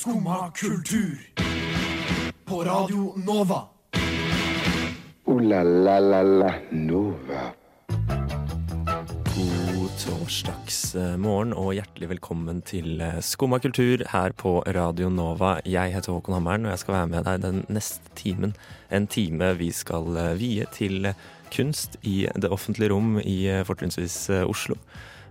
Skumma kultur. På Radio Nova. O-la-la-la-la Nova. God torsdagsmorgen og hjertelig velkommen til eh, Skumma kultur her på Radio Nova. Jeg heter Håkon Hammeren, og jeg skal være med deg den neste timen. En time vi skal eh, vie til kunst i det offentlige rom i eh, fortrinnsvis eh, Oslo.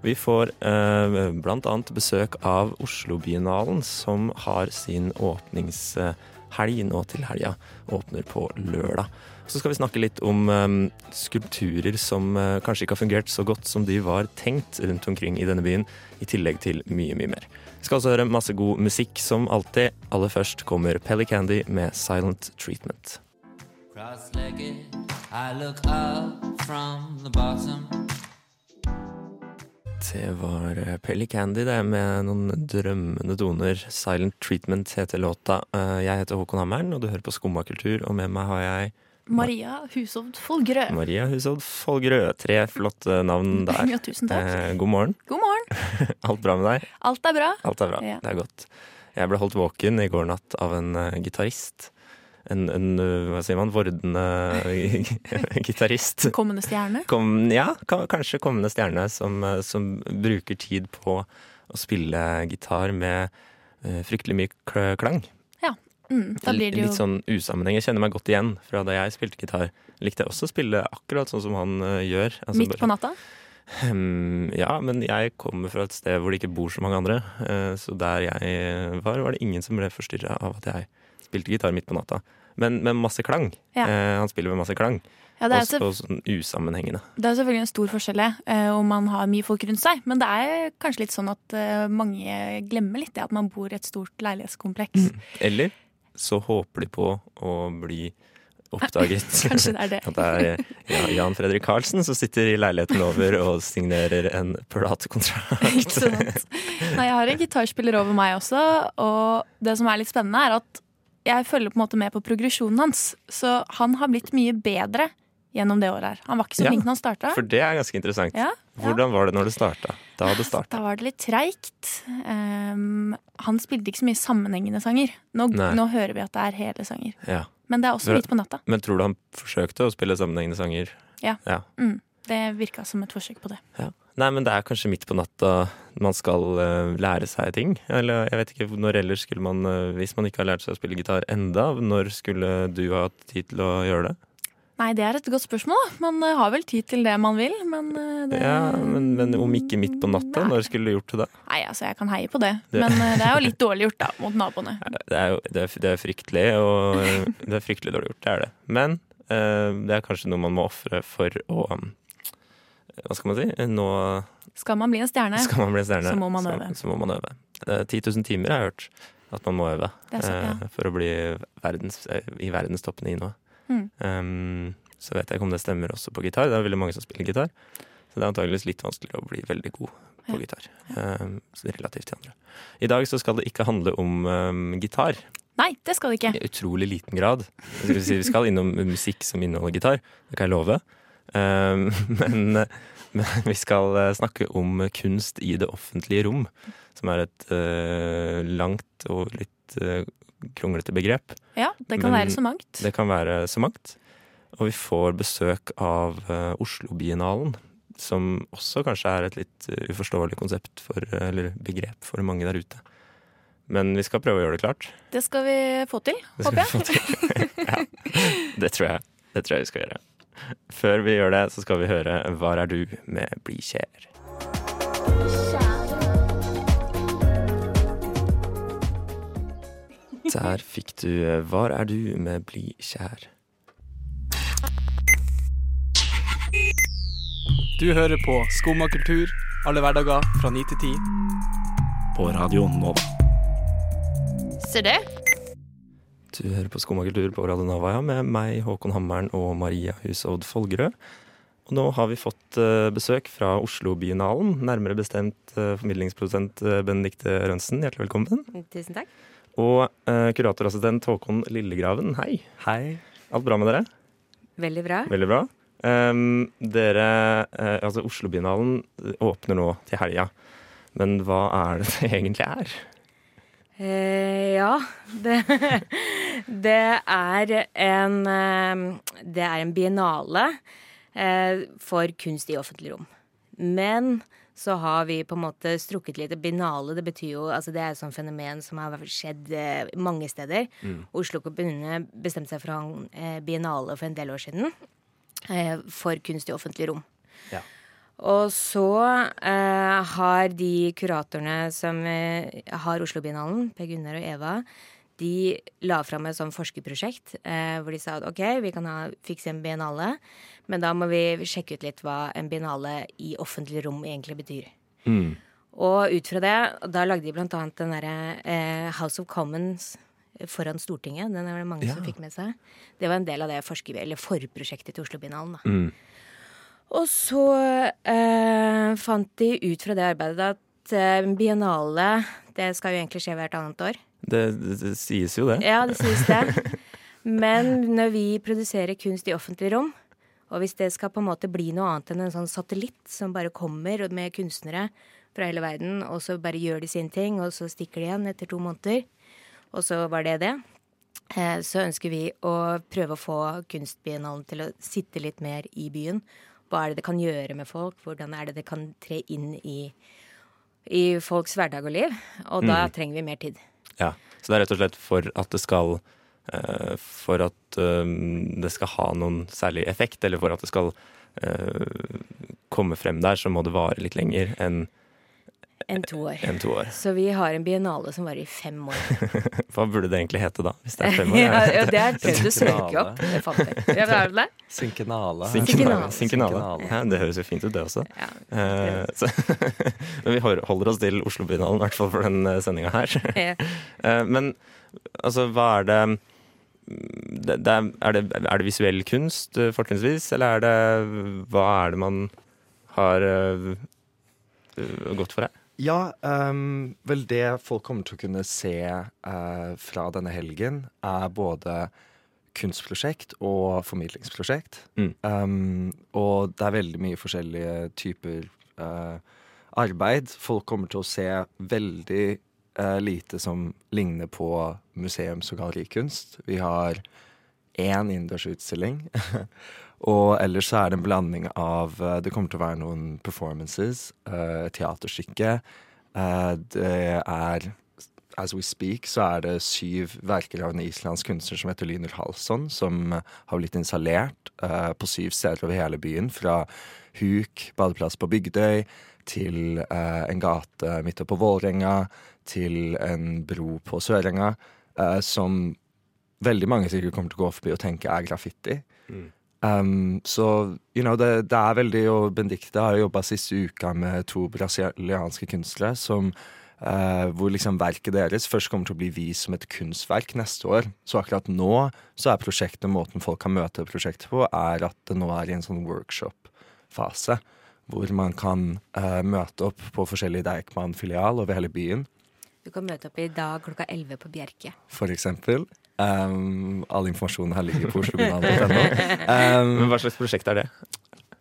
Vi får eh, annet besøk av Oslo-biennalen, som har sin åpningshelg nå til helga. Åpner på lørdag. Så skal vi snakke litt om eh, skulpturer som eh, kanskje ikke har fungert så godt som de var tenkt rundt omkring i denne byen, i tillegg til mye, mye mer. Vi skal også høre masse god musikk som alltid. Aller først kommer Pelly Candy med Silent Treatment. Cross-legged, I look up from the bottom. Det var eh, Pelly Candy det med noen drømmende toner. Silent Treatment heter låta. Eh, Jeg heter Håkon Hammeren, og du hører på Skumma kultur. Og med meg har jeg Maria Hushovd Folgerø. Maria Hushovd Folgrø. Tre flotte navn der. Ja, tusen takk. Eh, god morgen. God morgen. Alt bra med deg? Alt er bra. Alt er bra. Ja. Det er godt. Jeg ble holdt våken i går natt av en gitarist. En, en uh, hva sier man, vordende gitarist. Kommende stjerne. Kom, ja, kanskje kommende stjerne som, uh, som bruker tid på å spille gitar med uh, fryktelig mye klang. klang. Mm, da blir det jo Litt sånn usammenheng. Jeg kjenner meg godt igjen fra da jeg spilte gitar. Likte jeg også å spille akkurat sånn som han gjør. Altså midt på natta. Ja, men jeg kommer fra et sted hvor det ikke bor så mange andre. eh, Så der jeg var, var det ingen som ble forstyrra av at jeg spilte gitar midt på natta. Men med masse klang. Ja. Eh, Han spiller med masse klang. Ja, det, er Og sånn usammenhengende. det er selvfølgelig en stor forskjell eh, om man har mye folk rundt seg. Men det er kanskje litt sånn at eh, mange glemmer litt det at man bor i et stort leilighetskompleks. Eller så håper de på å bli oppdaget. Kanskje det er det. At det er ja, Jan Fredrik Karlsen som sitter i leiligheten over og signerer en platekontrakt. Ikke sant? Nei, jeg har en gitarspiller over meg også, og det som er litt spennende, er at jeg følger på en måte med på progresjonen hans. Så han har blitt mye bedre gjennom det året her. Han var ikke så Ja, når han starta. For det er ganske interessant. Ja, Hvordan var det når det starta? Da det starta. Da var det litt treigt. Um, han spilte ikke så mye sammenhengende sanger. Nå, nå hører vi at det er hele sanger. Ja. Men det er også litt på natta. Men tror du han forsøkte å spille sammenhengende sanger? Ja. ja. Mm, det virka som et forsøk på det. Ja. Nei, men det er kanskje midt på natta man skal uh, lære seg ting. Eller jeg vet ikke når ellers skulle man, uh, hvis man ikke har lært seg å spille gitar enda, når skulle du ha hatt tid til å gjøre det? Nei, det er et godt spørsmål. Man eh, har vel tid til det man vil, men det Ja, men, men om ikke midt på natta, Nei. når skulle du gjort det da? Nei, altså, jeg kan heie på det. Det- Men det er jo litt dårlig gjort, da, mot naboene. Det er jo det er, det er fryktelig, og det er fryktelig dårlig gjort, det er det. Men uh, det er kanskje noe man må ofre for å um, Hva skal man si? Nå Skal man bli en stjerne, skal man bli stjerne. så må man øve. Så, så må man øve. Eh, 10 000 timer har jeg hørt at man må øve Det er ja. eh, for å bli verdens, eh, i verdenstoppen i noe. Mm. Um, så vet jeg ikke om det stemmer også på gitar. Det er veldig mange som spiller gitar. Så det er antageligvis litt vanskeligere å bli veldig god på Ja. gitar. Um, relativt til andre. I dag så skal det ikke handle om um, gitar. Nei, det skal det ikke. I utrolig liten grad. Si, vi skal innom musikk som inneholder gitar, det kan jeg love. Um, men, men vi skal eh, snakke om kunst i det offentlige rom, som er et eh, langt og litt eh, kronglete begrep. Ja, det kan Men- være så mangt. Det kan være så mangt. Og vi får besøk av Oslo-biennalen, som også kanskje er et litt uforståelig konsept for, eller begrep for mange der ute. Men vi skal prøve å gjøre det klart. Det skal vi få til, håper jeg. Det, ja, det tror jeg. Det tror jeg vi skal gjøre. Før vi gjør det, så skal vi høre Hvar er du med Bli kjær. Der fikk du Hvar er du med Bli kjær. Du hører på Skumma kultur alle hverdager fra 9 til 10. På Radio nå. Ser det? Du hører på Skomakultur på Radio Nova ja, med meg, Håkon Hammeren og Maria Hushovd Folgerød. Og nå har vi fått eh, besøk fra Oslo-biennalen, nærmere bestemt eh, formidlingsprodusent eh, Benedikte Rønsen. Hjertelig velkommen. Tusen takk. Og eh, kuratorassistent Håkon Lillegraven. Hei. Hei. Alt bra med dere? Veldig bra. Veldig bra. Um, dere, altså Oslo-biennalen åpner nå til helga. Men hva er det det egentlig er? Eh, ja. Det, det er en eh, Det er en biennale eh, for kunst i offentlig rom. Men så har vi på en måte strukket litt. Biennale det betyr jo altså det er et sånt fenomen som har skjedd eh, mange steder. Oslo kommune bestemte seg for å ha en eh, biennale for en del år siden. Eh, for kunst i offentlig rom. Ja. Og så eh, har de kuratorene som eh, har Oslo-biennalen, Per Gunnar og Eva, de la fram et sånn forskerprosjekt eh, hvor de sa at OK, vi kan ha, fikse en biennale, men da må vi sjekke ut litt hva en biennale i offentlig rom egentlig betyr. Mm. Og ut fra det, da lagde de blant annet den derre eh, House of Commons foran Stortinget. Den er det mange som fikk med seg. Det var en del av det forprosjektet til Oslo-biennalen. da. Mm. Og så eh, fant de ut fra det arbeidet at eh, biennale det skal jo egentlig skje hvert annet år. Det, det, det sies jo det. Ja, det sies det. Men når vi produserer kunst i offentlig rom, og hvis det skal på en måte bli noe annet enn en sånn satellitt som bare kommer med kunstnere fra hele verden, og så bare gjør de sin ting, og så stikker de igjen etter to måneder, og så var det det, eh, så ønsker vi å prøve å få kunstbiennalen til å sitte litt mer i byen. Hva er det det kan gjøre med folk? Hvordan er det det kan tre inn i, i folks hverdag og liv? Og da trenger vi mer tid. Ja, Så det er rett og slett for at det skal eh, For at eh, det skal ha noen særlig effekt, eller for at det skal eh, komme frem der, så må det vare litt lenger enn Enn to år. enn to år. Så vi har en biennale som varer i fem år. Hva burde det egentlig hete da? Hvis det er fem år? ja, ja, det har jeg prøvd å søke opp. Det fant jeg. Ja, er det der? Synkenale. Synkenale. Synkenale. Synkenale. Ja, det høres jo fint ut, det også. Ja. det så, men vi holder oss til Oslo-biennalen, i hvert fall for den sendinga her. Eh, men altså, hva er det det, det er, er, det, er det visuell kunst, eh, fortrinnsvis, eller er det Hva er det man har eh, eh, gått for her? Ja, um, vel det folk kommer til å kunne se uh, fra denne helgen, er både kunstprosjekt og formidlingsprosjekt. Mm. Um, og det er veldig mye forskjellige typer uh, arbeid. Folk kommer til å se veldig uh, lite som ligner på museums- og gallerikunst. Vi har én innendørsutstilling. Og ellers så er det en blanding av eh, Det kommer til å være noen performances, eh, et teaterstykke. Eh, det er As we speak så er det syv verker av en islandsk kunstner som heter Lyner Halsson, som har blitt installert på syv steder over hele byen. Fra Huk, badeplass på Bygdøy, til en gate midt oppe på Vålerenga, til en bro på Sørenga, som veldig mange sikkert kommer til å gå forbi og tenke er graffiti. Um, så you know, det, det er veldig Og Benedicte har jobba siste uka med to brasilianske kunstnere som uh, hvor liksom verket deres først kommer til å bli vist som et kunstverk neste år. Så akkurat nå så er prosjektet, måten folk kan møte prosjektet på, er at det nå er i en sånn workshop-fase. Hvor man kan uh, møte opp på forskjellige Deichman-filial over hele byen, Du kan møte opp i dag klokka 11 på Bjerke. for eksempel. Um, all informasjonen her ligger på oslobiennalen.no. Um, Men hva slags prosjekt er det?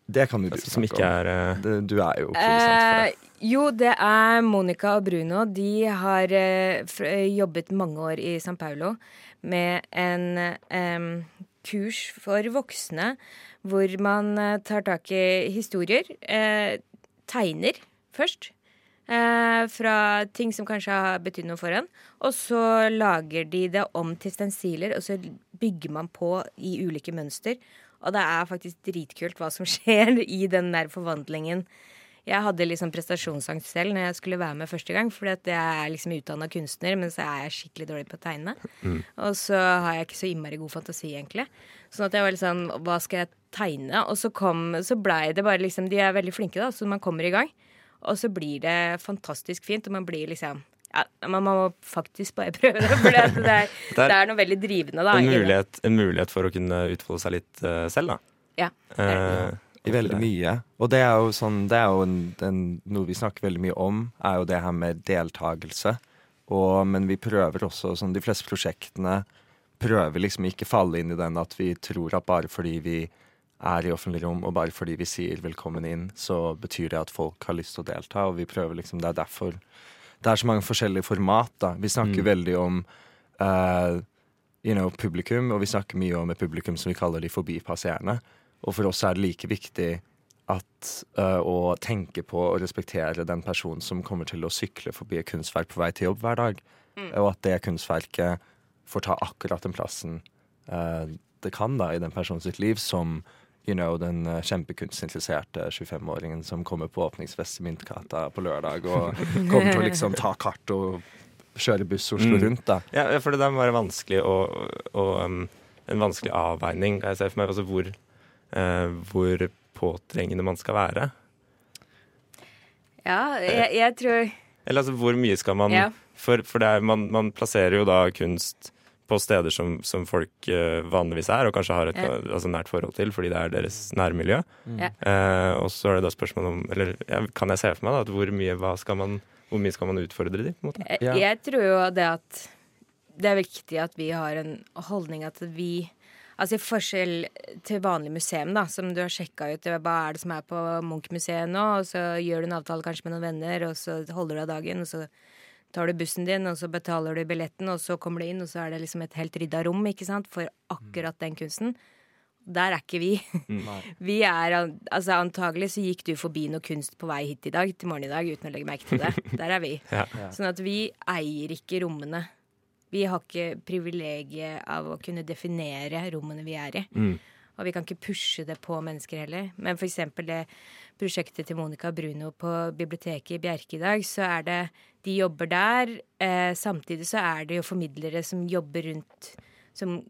det kan du Som snakke om. er uh... Det, du er jo produsent for det. Eh, jo, det er Monica og Bruno. De har uh, jobbet mange år i San Paulo med en um, kurs for voksne hvor man tar tak i historier. Uh, tegner først. Eh, fra ting som kanskje har betydd noe for en. Og så lager de det om til stensiler, og så bygger man på i ulike mønster. Og det er faktisk dritkult hva som skjer i den der forvandlingen. Jeg hadde liksom prestasjonsangst selv når jeg skulle være med første gang, fordi jeg er liksom utdanna kunstner, men så er jeg skikkelig dårlig på å tegne. Og så har jeg ikke så innmari god fantasi, egentlig. Sånn at jeg var litt sånn Hva skal jeg tegne? Og så kom Så blei det bare liksom De er veldig flinke, da, så man kommer i gang. Og så blir det fantastisk fint, og man blir liksom ja, Man må faktisk bare prøve det, for det, er- Det er- det er noe veldig drivende, da. en, mulighet, en mulighet for å kunne utfolde seg litt uh, selv, da. Ja. Eh, I veldig mye. Og det er jo, sånn, det er jo en, en, noe vi snakker veldig mye om, er jo det her med deltakelse. Og, men vi prøver også, som de fleste prosjektene prøver liksom ikke falle inn i den at vi tror at bare fordi vi er i offentlig rom, og bare fordi vi sier 'velkommen inn', så betyr det at folk har lyst til å delta. Og vi prøver liksom, det er derfor det er så mange forskjellige format. da. Vi snakker Mm. veldig om uh, you know, publikum, og vi snakker mye om et publikum som vi kaller de forbipasserende. Og for oss er det like viktig at, uh, å tenke på og respektere den personen som kommer til å sykle forbi et kunstverk på vei til jobb hver dag. Og at det kunstverket får ta akkurat den plassen uh, det kan da i den personens liv, som you know, den eh, kjempekunstinteresserte 25-åringen som kommer på åpningsfest i Myntgata på lørdag og kommer til å liksom ta kart og kjøre buss Oslo Mm. rundt. da. Ja, for det der må være vanskelig og, og um, en vanskelig avveining, kan jeg se for meg. Altså hvor, uh, hvor påtrengende man skal være. Ja, jeg, jeg tror Eller altså hvor mye skal man Ja. For, for det er, man, man plasserer jo da kunst på steder som, som folk uh, vanligvis er, og kanskje har et Ja. altså nært forhold til, fordi det er deres nærmiljø. Mm. Uh, og så er det da spørsmål om Eller ja, kan jeg se for meg da, at hvor mye, hva skal man, hvor mye skal man utfordre de? på? Jeg, Ja. jeg tror jo det at det er viktig at vi har en holdning at vi Altså i forskjell til vanlig museum, da, som du har sjekka ut hva er det som er på Munch-museet nå, og så gjør du en avtale kanskje med noen venner, og så holder du av dagen, og så tar du bussen din, og så betaler du billetten, og så kommer du inn, og så er det liksom et helt rydda rom, ikke sant, for akkurat den kunsten. Der er ikke vi. Vi er Altså antagelig så gikk du forbi noe kunst på vei hit i dag, til morgen i dag, uten å legge merke til det. Der er vi. Ja. Sånn at vi eier ikke rommene. Vi har ikke privilegiet av å kunne definere rommene vi er i. Mm. Og vi kan ikke pushe det på mennesker heller. Men eksempel det prosjektet til Monica Bruno på biblioteket i Bjerke i dag, så er det De jobber der. Eh, samtidig så er det jo formidlere som jobber rundt Som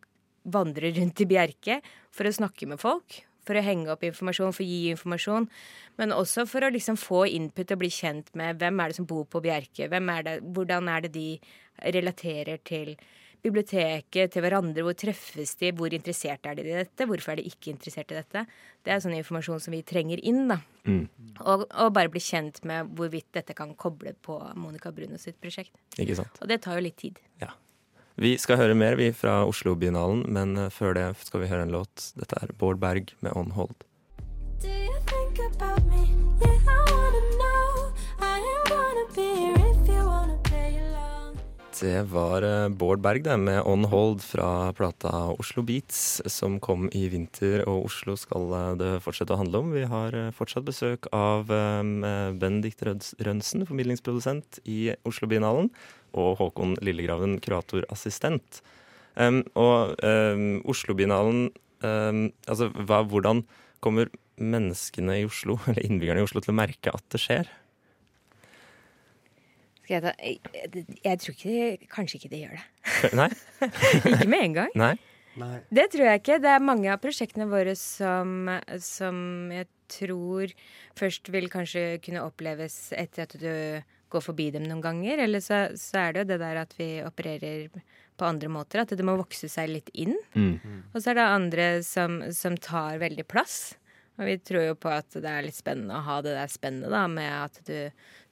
vandrer rundt i Bjerke for å snakke med folk. For å henge opp informasjon, for å gi informasjon. Men også for å liksom få input og bli kjent med hvem er det som bor på Bjerke. Er det, hvordan er det de relaterer til biblioteket, til hverandre. Hvor treffes de? Hvor interessert er de i dette? Hvorfor er de ikke interessert i dette? Det er sånn informasjon som vi trenger inn. da. Mm. Og, og bare bli kjent med hvorvidt dette kan koble på Monica Bruno sitt prosjekt. Ikke sant? Og det tar jo litt tid. Ja. Vi skal høre mer vi fra Oslo-biennalen, men eh, før det skal vi høre en låt. Dette er Bård Berg med On Hold. Det var eh, Bård Berg det, med On Hold fra plata Oslo Beats, som kom i vinter, og Oslo skal eh, det fortsette å handle om. Vi har eh, fortsatt besøk av um, Benedikt Røds- Rønsen, formidlingsprodusent i Oslo-biennalen, og Håkon Lillegraven, kuratorassistent. Um, og um, Oslo-biennalen Altså, hva, hvordan kommer menneskene i Oslo, eller innbyggerne i Oslo, til å merke at det skjer? Jeg ta Jeg, jeg tror ikke Kanskje ikke de gjør det. Nei? ikke med en gang. Nei? Det tror jeg ikke. Det er mange av prosjektene våre som, som jeg tror først vil kanskje kunne oppleves etter at du går forbi dem noen ganger. Eller så, så er det jo det der at vi opererer på andre måter. At det må vokse seg litt inn. Mm. Og så er det andre som, som tar veldig plass. Og vi tror jo på at det er litt spennende å ha det der spennet da, med at du,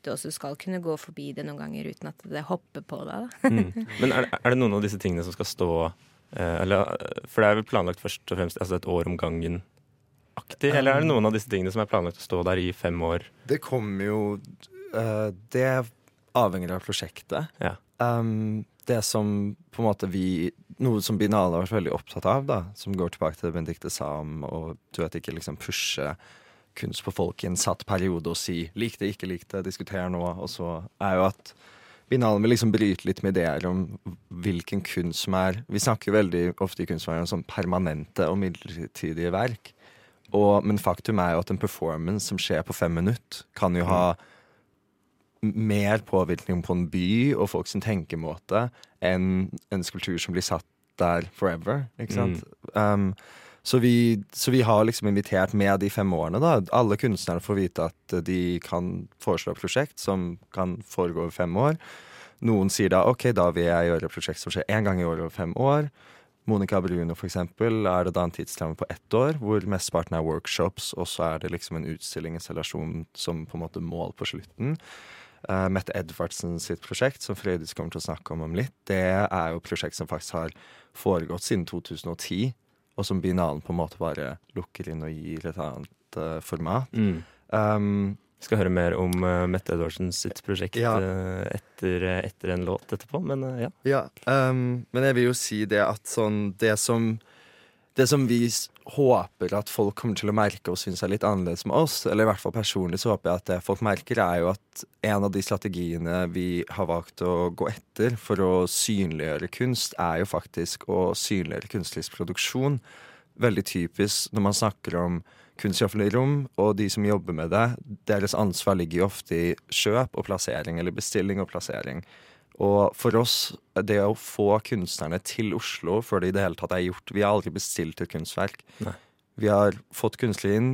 du også skal kunne gå forbi det noen ganger uten at det hopper på deg. Mm. Men er, det- er det noen av disse tingene som skal stå eh, eller, eh, For det er vel planlagt først og fremst altså et år om gangen aktig? Eller er det noen av disse tingene som er planlagt å stå der i fem år? Det kommer jo uh, Det avhenger av prosjektet. Ja. Um, det som på en måte vi Noe som Binale har vært veldig opptatt av, da, som går tilbake til det Benedicte sa om å du vet, ikke liksom pushe kunst på folk i en satt periode og si 'lik det, ikke lik det, diskuter nå', og så er jo at Binalen vil liksom bryte litt med ideer om hvilken kunst som er Vi snakker veldig ofte i kunstverden om sånn permanente og midlertidige verk. Og, men faktum er jo at en performance som skjer på fem minutter, kan jo ha mer påvirkning på en by og folks tenkemåte enn en skulptur som blir satt der forever. Ikke sant? Um, så, vi, så vi har liksom invitert med de fem årene. da. Alle kunstnere får vite at de kan foreslå et prosjekt som kan foregå over fem år. Noen sier da OK, da vil jeg gjøre et prosjekt som skjer én gang i året over fem år. Monica Bruno for eksempel, er det da en tidsramme på ett år, hvor mesteparten er workshops, og så er det liksom en utstilling, som på en måte mål på slutten. Uh, Mette Edvardsen sitt prosjekt, som Frøydis kommer til å snakke om om litt, det er jo et prosjekt som faktisk har foregått siden 2010, og som Binalen på en måte bare lukker inn og gir et annet uh, format. Mm. Um, skal høre mer om uh, Mette Edvardsen sitt prosjekt Ja. eh, etter, etter en låt etterpå, men uh, ja. Ja, um, men jeg vil jo si det at sånn Det som, det som vi håper at folk kommer til å merke og synes er litt annerledes med oss, eller i hvert fall personlig så håper jeg at det folk merker, er jo at en av de strategiene vi har valgt å gå etter for å synliggjøre kunst, er jo faktisk å synliggjøre kunstnerisk produksjon. Veldig typisk når man snakker om kunst i offentlige rom, og de som jobber med det, deres ansvar ligger jo ofte i kjøp og plassering, eller bestilling og plassering. Og for oss, det å få kunstnerne til Oslo før det i det hele tatt er gjort Vi har aldri bestilt et kunstverk. Nei. Vi har fått kunstnere inn.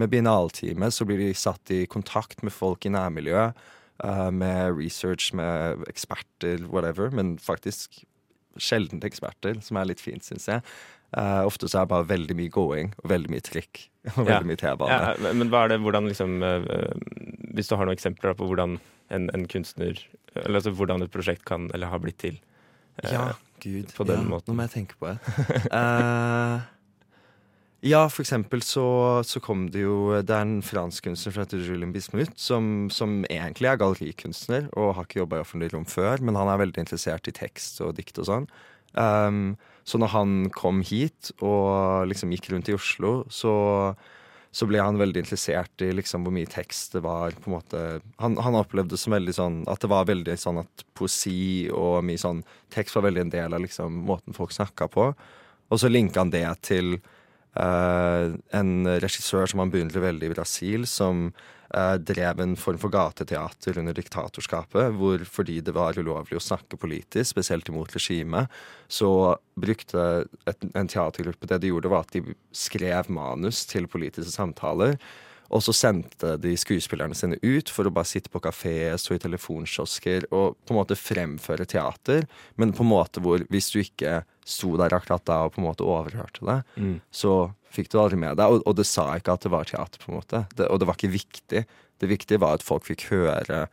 Med biennalteamet så blir de satt i kontakt med folk i nærmiljøet. eh, med research, med eksperter, whatever. Men faktisk sjelden eksperter, som er litt fint, syns jeg. Uh, ofte så er det bare veldig mye gåing og veldig mye trikk og Ja. veldig mye T-bane. Ja, men hva er det, hvordan liksom eh, Hvis du har noen eksempler på hvordan en, en kunstner Eller altså hvordan et prosjekt kan eller har blitt til. eh, Ja, gud. på den ja, måten. Nå må jeg tenke på det. uh, ja, for eksempel så, så kom det jo Det er en fransk kunstner som heter Julien Bismuth, som, som egentlig er gallerikunstner og har ikke jobba i offentlig rom før, men han er veldig interessert i tekst og dikt og sånn. Um, så når han kom hit og liksom gikk rundt i Oslo, så, så ble han veldig interessert i liksom hvor mye tekst det var. på en måte Han, han opplevde som veldig sånn at det var veldig sånn at poesi og mye sånn tekst var veldig en del av liksom måten folk snakka på. Og så linka han det til uh, en regissør som han beundrer veldig i Brasil, som drev en form for gateteater under diktatorskapet, hvor fordi det var ulovlig å snakke politisk, spesielt imot regimet, så brukte et, en teatergruppe Det de gjorde, var at de skrev manus til politiske samtaler. Og så sendte de skuespillerne sine ut for å bare sitte på kafé, stå i telefonkiosker og på en måte fremføre teater, men på en måte hvor hvis du ikke sto der akkurat da og på en måte overhørte det, Mm. så fikk du aldri med deg. Og, og det sa ikke at det var teater, på en måte. Det, og det var ikke viktig. Det viktige var at folk fikk høre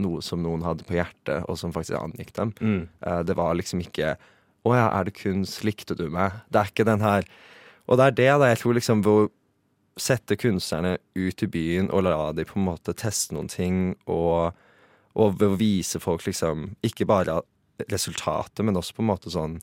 noe som noen hadde på hjertet, og som faktisk angikk dem. Mm. Uh, Det var liksom ikke 'Å ja, er det kunst? Likte du meg?' Det er ikke den her Og det er det da jeg tror liksom hvor sette kunstnerne ut i byen og la de på en måte teste noen ting, og, og ved å vise folk liksom ikke bare resultatet, men også på en måte sånn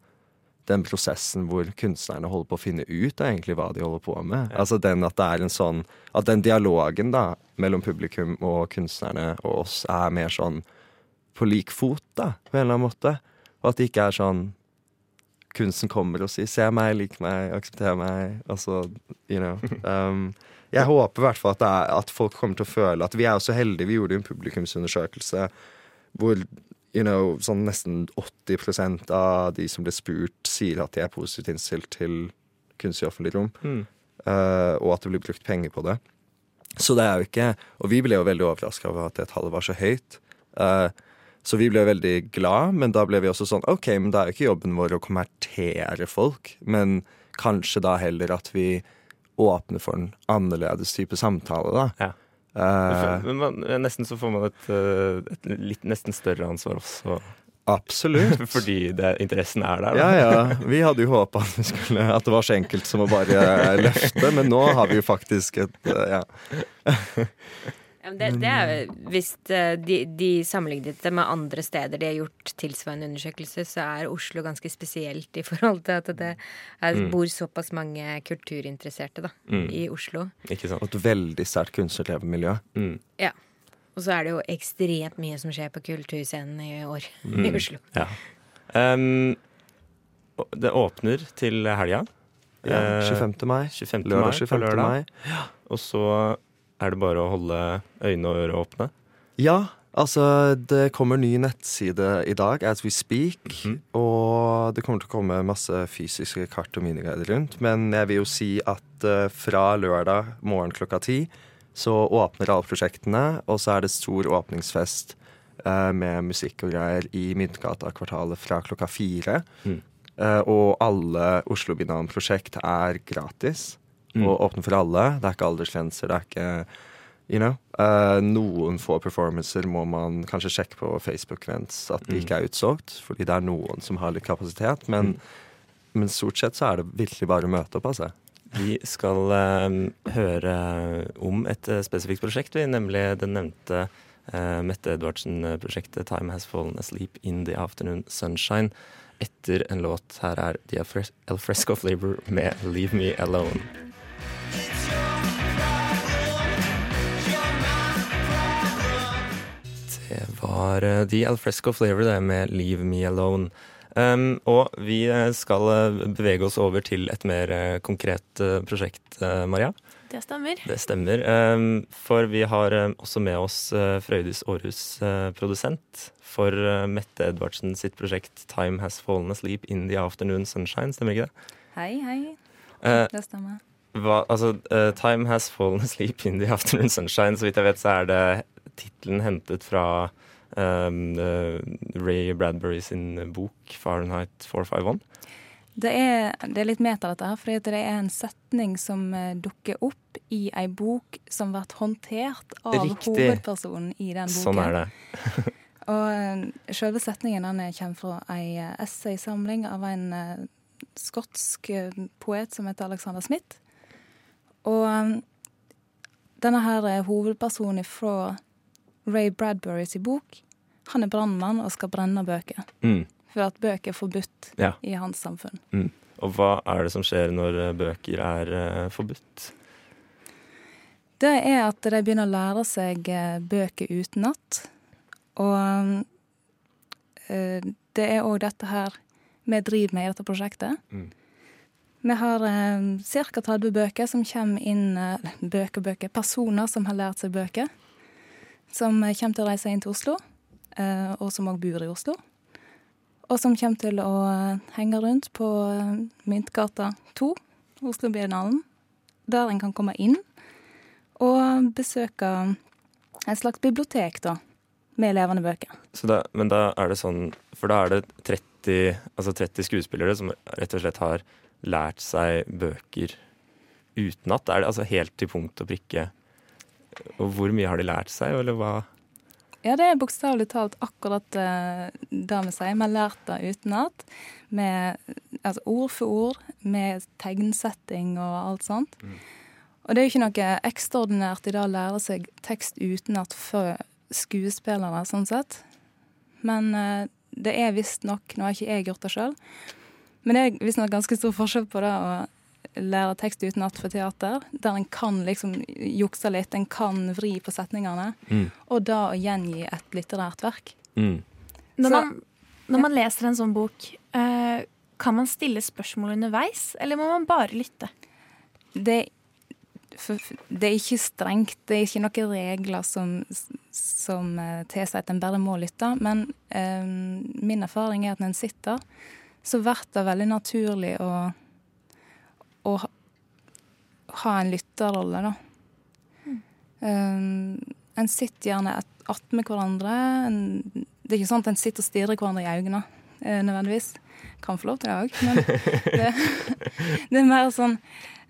den prosessen hvor kunstnerne holder på å finne ut av egentlig hva de holder på med. Altså den at det er en sånn At den dialogen da mellom publikum og kunstnerne og oss er mer sånn på lik fot, da, på en eller annen måte. Og at det ikke er sånn kunsten kommer og sier 'se meg, lik meg, aksepter meg'. Altså, you know. Um, jeg håper i hvert fall at, at folk kommer til å føle at vi er jo så heldige. Vi gjorde jo en publikumsundersøkelse hvor you know, sånn nesten 80% av de som ble spurt, sier at de er positivt innstilt til kunst i offentlig rom. Mm. uh, og at det blir brukt penger på det. Så det er jo ikke Og vi ble jo veldig overraska over at det tallet var så høyt. Uh, så vi ble veldig glad, men da ble vi også sånn OK, men det er jo ikke jobben vår å konvertere folk, men kanskje da heller at vi åpner for en annerledes type samtale, da. Ja. Eh, Men man, nesten så får man et, eh, et litt nesten større ansvar også. absolutt. Fordi det, interessen er der. da. Ja, ja. Vi hadde jo håpa at, at det var så enkelt som å bare løfte, men nå har vi jo faktisk et eh, Ja. Det, det er Hvis eh, de, de sammenlignet det med andre steder de har gjort tilsvarende undersøkelser, så er Oslo ganske spesielt i forhold til at det er, Mm. bor såpass mange kulturinteresserte da, Mm. i Oslo. Ikke sant? Og et veldig sterkt kunstnerlevemiljø. Mm. Ja. Og så er det jo ekstremt mye som skjer på kulturscenen i år i Mm. Oslo. Ja. Um, det åpner til helga. Ja, Eh, 25. mai. 25. Lørdag 25. lørdag. mai. Og så er det bare å holde øyne og ører åpne. Ja, altså det kommer ny nettside i dag, as we speak. Mhm. Og det kommer til å komme masse fysiske kart og miniguider rundt. Men jeg vil jo si at uh, fra lørdag morgen klokka ti så åpner alle prosjektene, og så er det stor åpningsfest uh, med musikk og greier i Myntgata-kvartalet fra klokka fire. Mm. Uh, og alle Oslo Binan-prosjekt er gratis Mm. og åpne for alle. Det er ikke aldersgrenser, det er ikke You know? Uh, noen få performancer må man kanskje sjekke på Facebook-events at de Mm. ikke er utsolgt, fordi det er noen som har litt kapasitet. Men, Mm. men stort sett så er det virkelig bare å møte opp, altså. Vi skal uh, høre om et uh, spesifikt prosjekt, vi, nemlig det nevnte eh, Mette Edvardsen-prosjektet 'Time Has Fallen Asleep in the Afternoon Sunshine'. Etter en låt. Her er The Alfresco Flavor med 'Leave Me Alone'. Det var eh, The Alfresco Flavor det med 'Leave Me Alone'. Um, og vi eh, skal eh, bevege oss over til et mer eh, konkret eh, prosjekt, eh, Maria. Det stemmer. Det stemmer. Um, for vi har eh, også med oss Frøydis Aarhus, eh, produsent for eh, Mette Edvardsen sitt prosjekt 'Time Has Fallen Asleep in the Afternoon Sunshine'. Stemmer ikke det? Hei, hei. Eh, Det stemmer. Hva, altså, uh, 'Time Has Fallen Asleep in the Afternoon Sunshine', så vidt jeg vet, så er det tittelen hentet fra um, uh, Ray Bradbury sin bok 'Fahrenheit 451'. Det er, det er litt meta, dette her, fordi det er en setning som eh, dukker opp i ei bok som blir håndtert av Riktig. hovedpersonen i den boken. Sånn er det. Og selve setningen den er- kommer fra ei essaysamling av en skotsk poet som heter Alexander Smith. Og eh, denne her eh, hovedpersonen fra Ray Bradburys bok, han er brannmann og skal brenne bøker. Mm. For at bøker er forbudt Ja. i hans samfunn. Mm. Og hva er det som skjer når eh, bøker er uh, forbudt? Det er at de begynner å lære seg bøker utenat. Og uh, det er òg dette her vi driver med i dette prosjektet. Mm. Vi har eh, ca. 30 bøker som kommer inn eh, Bøker, bøker. Personer som har lært seg bøker. Som eh, kommer til å reise inn til Oslo, eh, og som òg bor i Oslo. Og som kommer til å eh, henge rundt på eh, Myntgata 2, Oslo-biennalen. Der en kan komme inn og besøke et slags bibliotek, da. Med levende bøker. Da, men da er det sånn For da er det 30, altså 30 skuespillere som rett og slett har lært seg bøker utenat? Er det altså helt til punkt og prikke? Og hvor mye har de lært seg, eller hva? Ja, det er bokstavelig talt akkurat det vi sier. Vi har lært det utenat. Med altså, ord for ord, med tegnsetting og alt sånt. Og det er jo ikke noe ekstraordinært i det å lære seg tekst utenat for skuespillere, sånn sett. Men eh, det er visstnok Nå har ikke jeg gjort det sjøl, men det er visstnok ganske stor forskjell på det å lære tekst utenat for teater, der en kan liksom jukse litt, en kan vri på setningene, Mm. og da å gjengi et litterært verk. Mm. Når, man, når man leser en sånn bok, eh, kan man stille spørsmål underveis, eller må man bare lytte? Det, for, det er ikke strengt, det er ikke noen regler som, som eh, tilsier at en bare må lytte, men eh, min erfaring er at når en sitter, så blir det veldig naturlig å, å ha- en lytterrolle, da. Um, en sitter gjerne attmed hverandre. En, det er ikke sånn at en sitter og stirrer hverandre i øynene, eh, nødvendigvis. Kan få lov til det òg, men det, det er mer sånn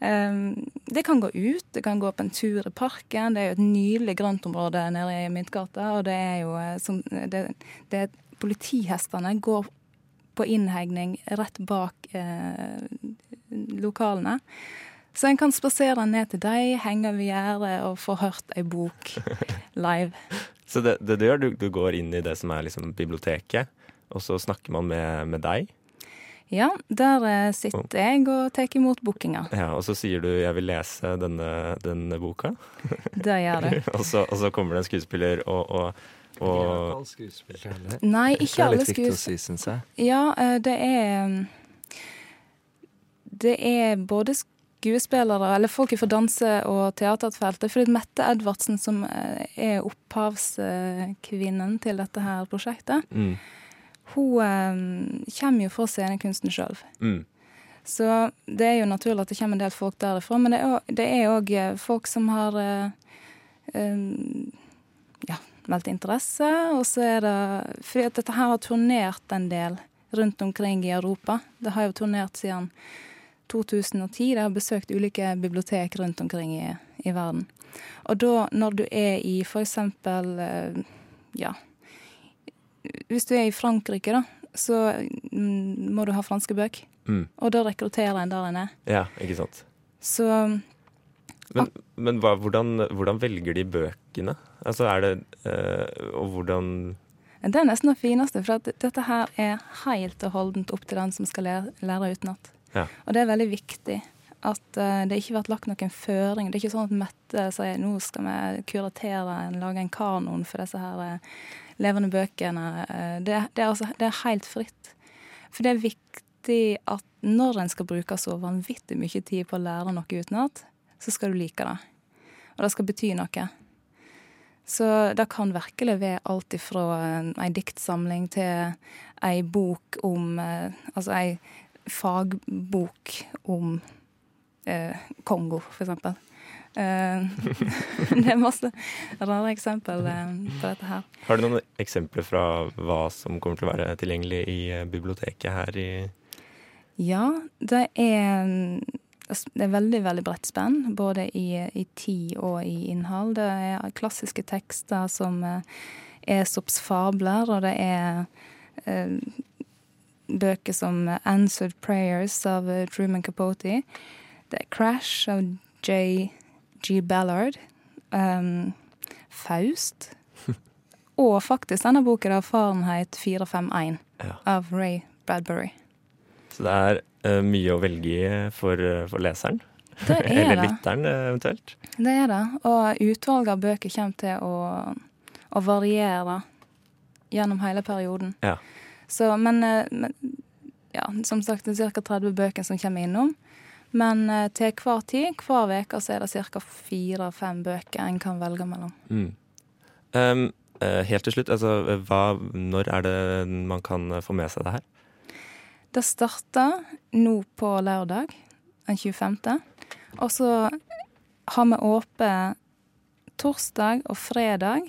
um, Det kan gå ut, det kan gå på en tur i parken. Det er jo et nydelig grøntområde nede i Myntgata, og det er jo eh, som det, det, Politihestene går på innhegning rett bak eh, lokalene. Så en kan spasere ned til dem, henge ved gjerdet og få hørt ei bok live. Så det, det du gjør, du, du går inn i det som er liksom biblioteket, og så snakker man med, med deg. Ja, der eh, sitter jeg og tar imot bookinga. Ja, og så sier du 'jeg vil lese denne, denne boka'. Det gjør du. og, så, og så kommer det en skuespiller og, og, og Nei, Det ikke er alle litt viktig å skuespillere. si, syns jeg. Ja, eh, det er Det er både skuespillere, eller folk fra danse- og teaterfeltet. Fordi Mette Edvardsen, som eh, er opphavskvinnen til dette her prosjektet, Mm. hun eh, kommer jo fra scenekunsten sjøl. Mm. Så det er jo naturlig at det kommer en del folk derifra. Men det er òg- det er òg folk som har eh, eh, ja, meldt interesse. Og så er det Fordi at dette her har turnert en del rundt omkring i Europa. Det har jo turnert siden 2010. Det har besøkt ulike bibliotek rundt omkring i, i verden. Og da, når du er i eksempel eh, Ja. Hvis du er i Frankrike, da, så mm, må du ha franske bøker. Mm. Og da rekrutterer en der en er. Ja, ikke sant. Så Men, men hva, hvordan, hvordan velger de bøkene? Altså er det øh, Og hvordan det er nesten det fineste, for dette her er helt og holdent opp til den som skal lære, lære utenat. Ja. Og det er veldig viktig at uh, det ikke blir lagt noen føring. Det er ikke sånn at Mette sier nå skal vi kuratere, en- lage en kanon for disse her uh, levende bøkene. Uh, det, det, er altså, det er helt fritt. For det er viktig at når en skal bruke så vanvittig mye tid på å lære noe utenat, så skal du like det. Og det skal bety noe. Så det kan virkelig være alt ifra en, ei diktsamling til ei bok om eh, Altså ei fagbok om eh, Kongo, for eksempel. Eh, det er masse rare eksempel eh, på dette her. Har du noen eksempler fra hva som kommer til å være tilgjengelig i eh, biblioteket her i Ja, det er det er veldig veldig bredt spenn, både i, i tid og i innhold. Det er klassiske tekster som eh, Esops fabler, og det er eh, bøker som 'Answered Prayers' av eh, Truman Capote. Det er 'Crash' av J.G. Ballard. Um, 'Faust'. og faktisk denne boken av 'Fahrenheit 451' Ja. av Ray Bradbury. Så det er uh, mye å velge i for, eh, for leseren? Det er Eller det. lytteren, eh, eventuelt? Det er det. Og utvalget av bøker kommer til å, å variere gjennom hele perioden. Ja. Så, men, men ja, som sagt, det er ca. 30 bøker som kommer innom. Men til hver tid, hver uke, så er det ca. fire-fem bøker en kan velge mellom. Mm. Um, helt til slutt, altså, hva, når er det man kan få med seg det her? Det starter nå på lørdag, den 25. Og så har vi åpent torsdag og fredag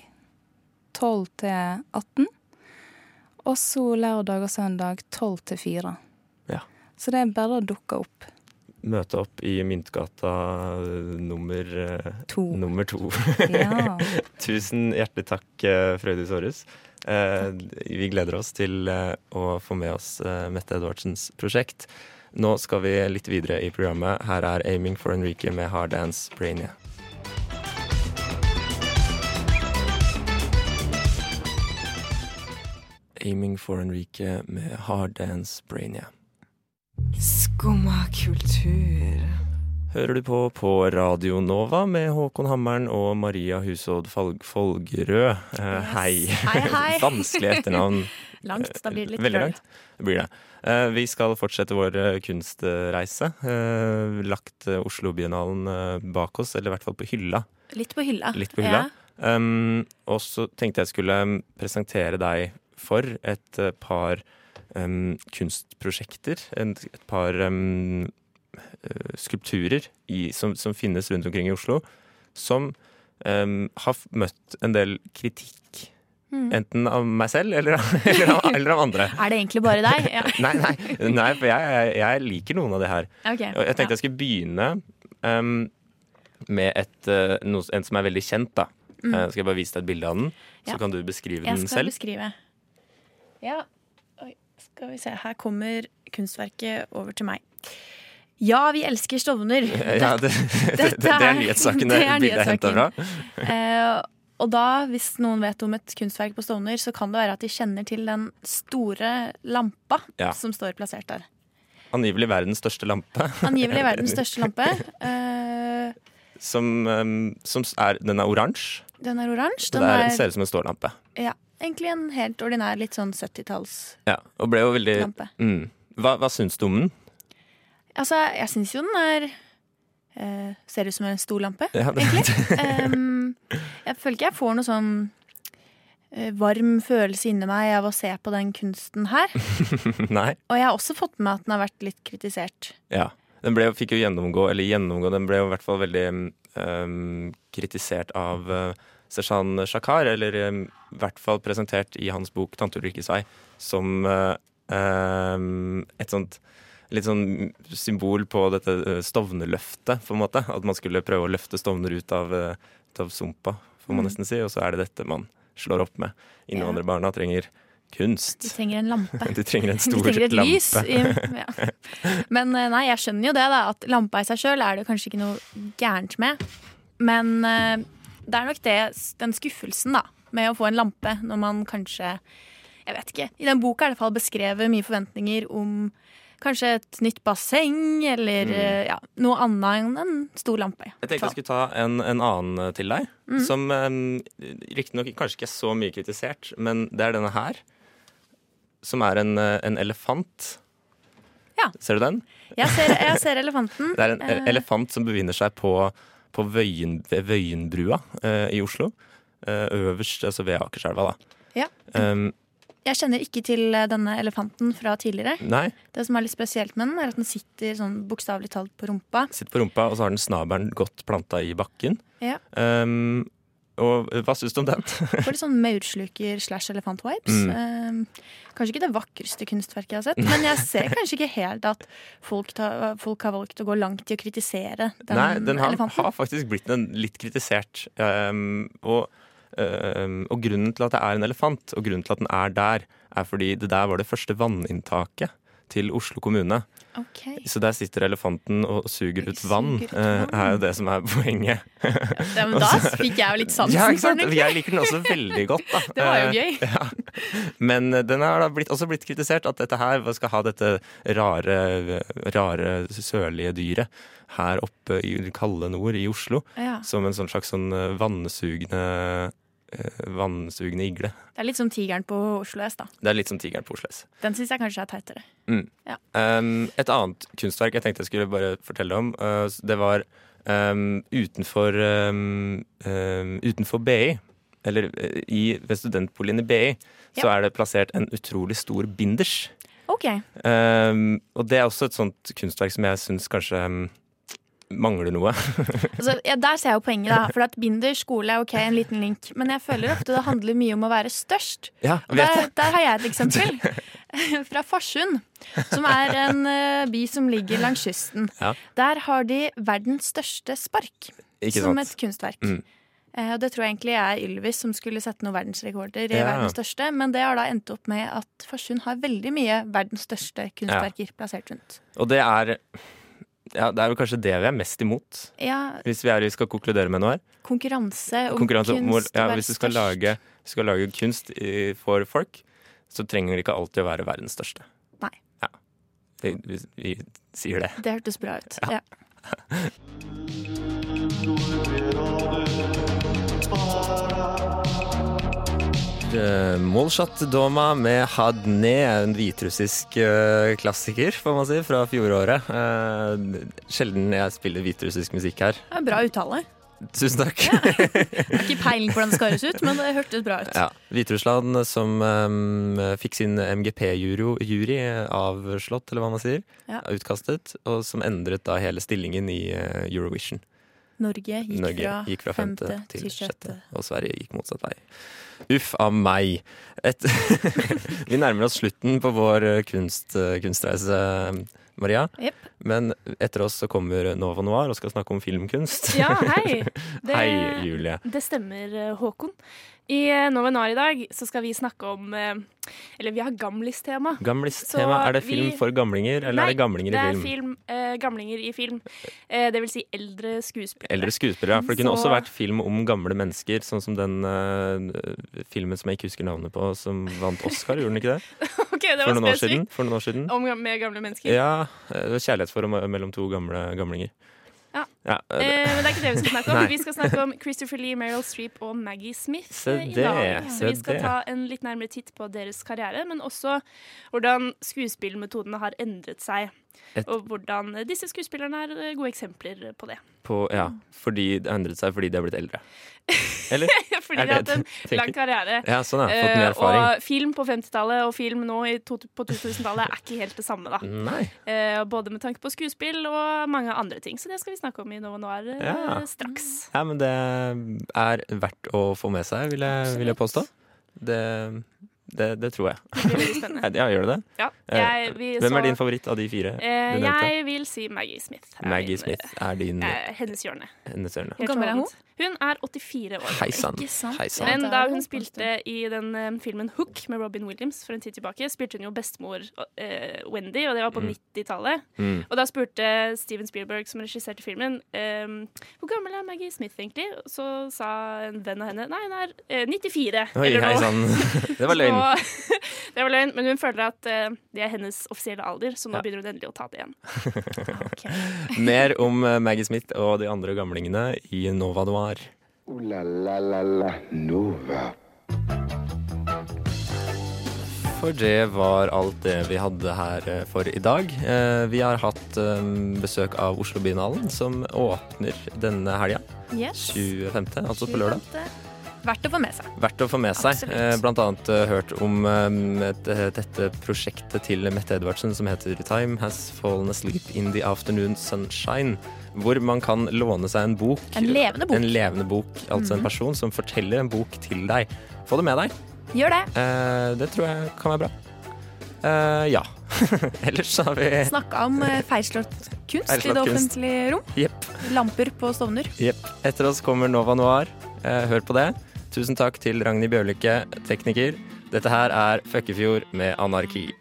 12 til 18. Og så lørdag og søndag 12 til 4. Ja. Så det er bare å dukke opp. Møte opp i Myntgata eh, nummer eh, To. Nummer to. Ja. Tusen hjertelig takk, eh, Frøydis Aarhus. Eh, vi gleder oss til eh, å få med oss eh, Mette Edvardsens prosjekt. Nå skal vi litt videre i programmet. Her er 'Aiming for Enrique' med Hard Dance Brainia. Aiming for Enrique med Hard Dance Brainia. Skumma kultur. Hører du på på Radio Nova med Håkon Hammeren og Maria Husodd Folg Folgerød. Eh, hei. Hei, hei. Vanskelig etternavn. Langt, da blir det litt Veldig langt. Det blir det. Eh, vi skal fortsette vår eh, kunstreise. Eh, lagt Oslo-biennalen bak oss, eller i hvert fall på hylla. Litt på hylla. Litt på hylla. Um, og så tenkte jeg skulle presentere deg for et par um, kunstprosjekter. En, et par um, skulpturer i, som, som finnes rundt omkring i Oslo, som um, har møtt en del kritikk. Mm. Enten av meg selv eller, av- eller, av, eller av andre. Er det egentlig bare deg? Ja. Nei, nei, nei for jeg, jeg, jeg liker noen av det her. Okay, Og jeg tenkte jeg skulle begynne um, med et, uh, noe, en som er veldig kjent. da. Mm. Uh, skal jeg bare vise deg et bilde av den, så kan du beskrive Jeg den skal selv. beskrive. Ja, Oi, skal vi se. Her kommer kunstverket over til meg. Ja, vi elsker Stovner. Ja, det, det, det, er nyhetssaken det er bildet er henta fra. Eh, og da, hvis noen vet om et kunstverk på Stovner, så kan det være at de kjenner til den store lampa Ja. som står plassert der. Angivelig verdens største lampe. Angivelig verdens største lampe. Eh, Som, um, som er, den er oransje. den er oransje. Den er, er ser ut som en stålampe. ja, egentlig en helt ordinær, litt sånn 70-talls Ja, og ble jo veldig Lampe. mm. Hva, hva syns du om den? Altså, jeg syns jo den er eh, Ser ut som en stor lampe, Ja, egentlig. um, jeg føler ikke jeg får noe sånn eh, varm følelse inni meg av å se på den kunsten her. Nei? Og jeg har også fått med at den har vært litt kritisert. Ja. Den ble, fikk jo gjennomgå, eller gjennomgå, den ble jo i hvert fall veldig um, kritisert av uh, Seshan Shakar, eller um, i hvert fall presentert i hans bok 'Tante Ulrikkes vei' som uh, um, et sånt litt sånn symbol på dette uh, Stovner-løftet, på en måte. At man skulle prøve å løfte Stovner ut av, uh, ut av sumpa, får man Mm. nesten si. Og så er det dette man slår opp med. Innvandrerbarna trenger kunst. De trenger en lampe. De trenger en stor De trenger et lampe. lys. Ja. Men eh, nei, jeg skjønner jo det, da. At lampa i seg sjøl er det kanskje ikke noe gærent med. Men eh, det er nok det, den skuffelsen, da, med å få en lampe når man kanskje Jeg vet ikke. I den boka er det i hvert fall beskrevet mye forventninger om kanskje et nytt basseng, eller Mm. eh, ja, noe annet enn en stor lampe. Jeg tenkte jeg skulle ta en, en annen eh, til deg, Mm. som um, riktignok kanskje ikke er så mye kritisert, men det er denne her. Som er en, en elefant. Ja. Ser du den? Jeg ser, jeg ser elefanten. Det er en elefant som befinner seg på, på Vøyen, Vøyenbrua uh, i Oslo. Uh, øverst, altså ved Akerselva, da. Ja. Um, Jeg kjenner ikke til eh, denne elefanten fra tidligere. nei, Det som er litt spesielt med den, er at den sitter sånn bokstavelig talt på rumpa. sitter på rumpa, og så har den snabelen godt planta i bakken. Ja. Um, og hva syns du om den? Får litt sånn maursluker slash elefant-vibes. Mm. Um, kanskje ikke det vakreste kunstverket jeg har sett, men jeg ser kanskje ikke helt at folk, ta, folk har valgt å gå langt i å kritisere den, Nei, den har, elefanten. har faktisk blitt en, litt kritisert. Um, og, og grunnen til at det er en elefant, og grunnen til at den er der, er fordi det der var det første vanninntaket til Oslo kommune. Okay. Så der sitter elefanten og suger ut vann, Suger ut eh, vann. er jo det som er poenget. Ja, men da fikk jeg jo litt sansen Ja, for den. Jeg liker den også veldig godt, da. Det var jo Eh, gøy. Ja. Men eh, den har da blitt, også blitt kritisert, at dette her skal ha dette rare, rare sørlige dyret her oppe i kalde nord i Oslo. Ja. Som en sånn slags sånn eh, vannsugende, eh, vannsugende igle. Det er litt som tigeren på Oslo S, da. Det er litt som tigeren på Oslo S. Den syns jeg kanskje er teitere. Mm. Ja. Um, et annet kunstverk jeg tenkte jeg skulle bare fortelle om, uh, det var um, utenfor, um, utenfor BI, eller uh, i, ved studentboligen i BI, så er det plassert en utrolig stor binders. OK. Og det er også et sånt kunstverk som jeg syns kanskje mangler noe. Altså, ja, der ser jeg jo poenget, da. For at Binder skole er ok, en liten link. Men jeg føler ofte det handler mye om å være størst. ja, Og vet der, der har jeg et eksempel. Fra Farsund, som er en uh, by som ligger langs kysten. Ja. Der har de verdens største spark som et kunstverk. Mm. Og det tror jeg egentlig er Ylvis som skulle sette noen verdensrekorder i Ja. verdens største. Men det har da endt opp med at Farsund har veldig mye verdens største kunstverker plassert rundt. Og det er ja, det er vel kanskje det vi er mest imot, Ja, hvis vi er, skal konkludere med noe her. konkurranse om konkurranse kunst. ja, hvis du skal lage, skal lage kunst i, for folk, så trenger det ikke alltid å være verdens største. Nei. Ja. Vi, vi, vi sier det. Det hørtes bra ut. Ja. Ja. Uh, Molshat Doma med Hadne, en hviterussisk eh, klassiker, får man si, fra fjoråret. Eh, sjelden jeg spiller hviterussisk musikk her. Det er Bra uttale. Tusen takk. Jeg har ikke peiling på hvordan det skal høres ut, men det hørtes bra ut. Ja, Hviterussland som um, fikk sin MGP-jury avslått, eller hva man sier. Ja. Utkastet, og som endret da hele stillingen i eh, Eurovision. Norge gikk, Norge fra, gikk fra femte femte til sjette, og Sverige gikk motsatt vei. Uff a meg. Et Vi nærmer oss slutten på vår eh, kunst, eh, kunstreise, Maria. Yep. Men etter oss så kommer Nova Noir og skal snakke om filmkunst. Ja, hei. Det, Hei, Julie. Det stemmer, eh, Håkon. I Novenar Nova Noir i dag så skal vi snakke om eh, Eller vi har gamlistema. Gamlistema. Er det film vi- for gamlinger, eller er det gamlinger i film? Nei, det er film? eh, gamlinger i film. Eh, det vil si eldre skuespillere. Eldre skuespillere. For det kunne Så- også vært film om gamle mennesker, sånn som den eh, filmen som jeg ikke husker navnet på, som vant Oscar, gjorde den ikke det? Ok, det var For noen år spesifikt. siden. For noen år siden. Om med gamle mennesker. Ja, Kjærlighet for mellom to gamle gamlinger. Ja. Eh, men det er ikke det vi skal snakke om. Vi skal snakke om Christopher Lee, Meryl Streep og Maggie Smith. Se i dag. Så vi skal ta en litt nærmere titt på deres karriere, men også hvordan skuespillmetodene har endret seg. Et- Og hvordan disse skuespillerne er eh, gode eksempler på det. På, ja, fordi det endret seg fordi de har blitt eldre. Eller? Fordi de har hatt en lang karriere. Ja, sånn, er, Fått mer Eh, erfaring. Og film på 50-tallet og film nå i to, på 2000-tallet er ikke helt det samme, da. Nei. Eh, både med tanke på skuespill og mange andre ting. Så det skal vi snakke om i Nova Noir Ja. straks. Ja, men det er verdt å få med seg, vil jeg, vil jeg påstå. Det, det, det tror jeg. Det blir veldig spennende. Ja, gjør det det? Ja. Eh, Jeg- vi Hvem så- er din favoritt av de fire Eh, jeg vil si Maggie Smith. er Maggie min, Smith er din eh, hennes hjørne. hennes hjørne. Hvor gammel er hun? Hun er 84 år. Hei sann. Men da hun spilte i den um, filmen Hook med Robin Williams for en tid tilbake, spilte hun jo bestemor uh, Wendy, og det var på Mm. 90-tallet. Mm. Og da spurte Steven Spielberg, som regisserte filmen, um, hvor gammel er Maggie Smith egentlig? Så sa en venn av henne nei, hun er uh, 94. Oi, eller hei noe. sann. Det var løgn. Så, det var løgn, men hun føler at eh, det er hennes offisielle alder, så nå Ja. begynner hun endelig å ta det igjen. Mer om eh, Maggie Smith og de andre gamlingene i Nova Noir. Ooh la la la la Nova. For det var alt det vi hadde her eh, for i dag. Vi har hatt besøk av Oslo Biennalen, som åpner denne helga. Yes. 25., altså på lørdag. Verdt å få med seg. Verdt å få med seg. Absolutt. Eh, Blant annet eh, hørt om eh, dette prosjektet til Mette Edvardsen som heter Time Has Fallen Asleep in the Afternoon Sunshine. Hvor man kan låne seg en bok. En levende bok. En levende bok, Altså en Mhm. person som forteller en bok til deg. Få det med deg. Gjør det. Det tror jeg kan være bra. Ja. Ellers har vi Snakka om feilslått kunst i Feilslått det kunst. offentlige rom. Yep. Lamper på Stovner. Yep. Etter oss kommer Nova Noir. Hør på det. Tusen takk til Ragnhild Bjørlykke, tekniker. Dette her er Føkkefjord med anarki.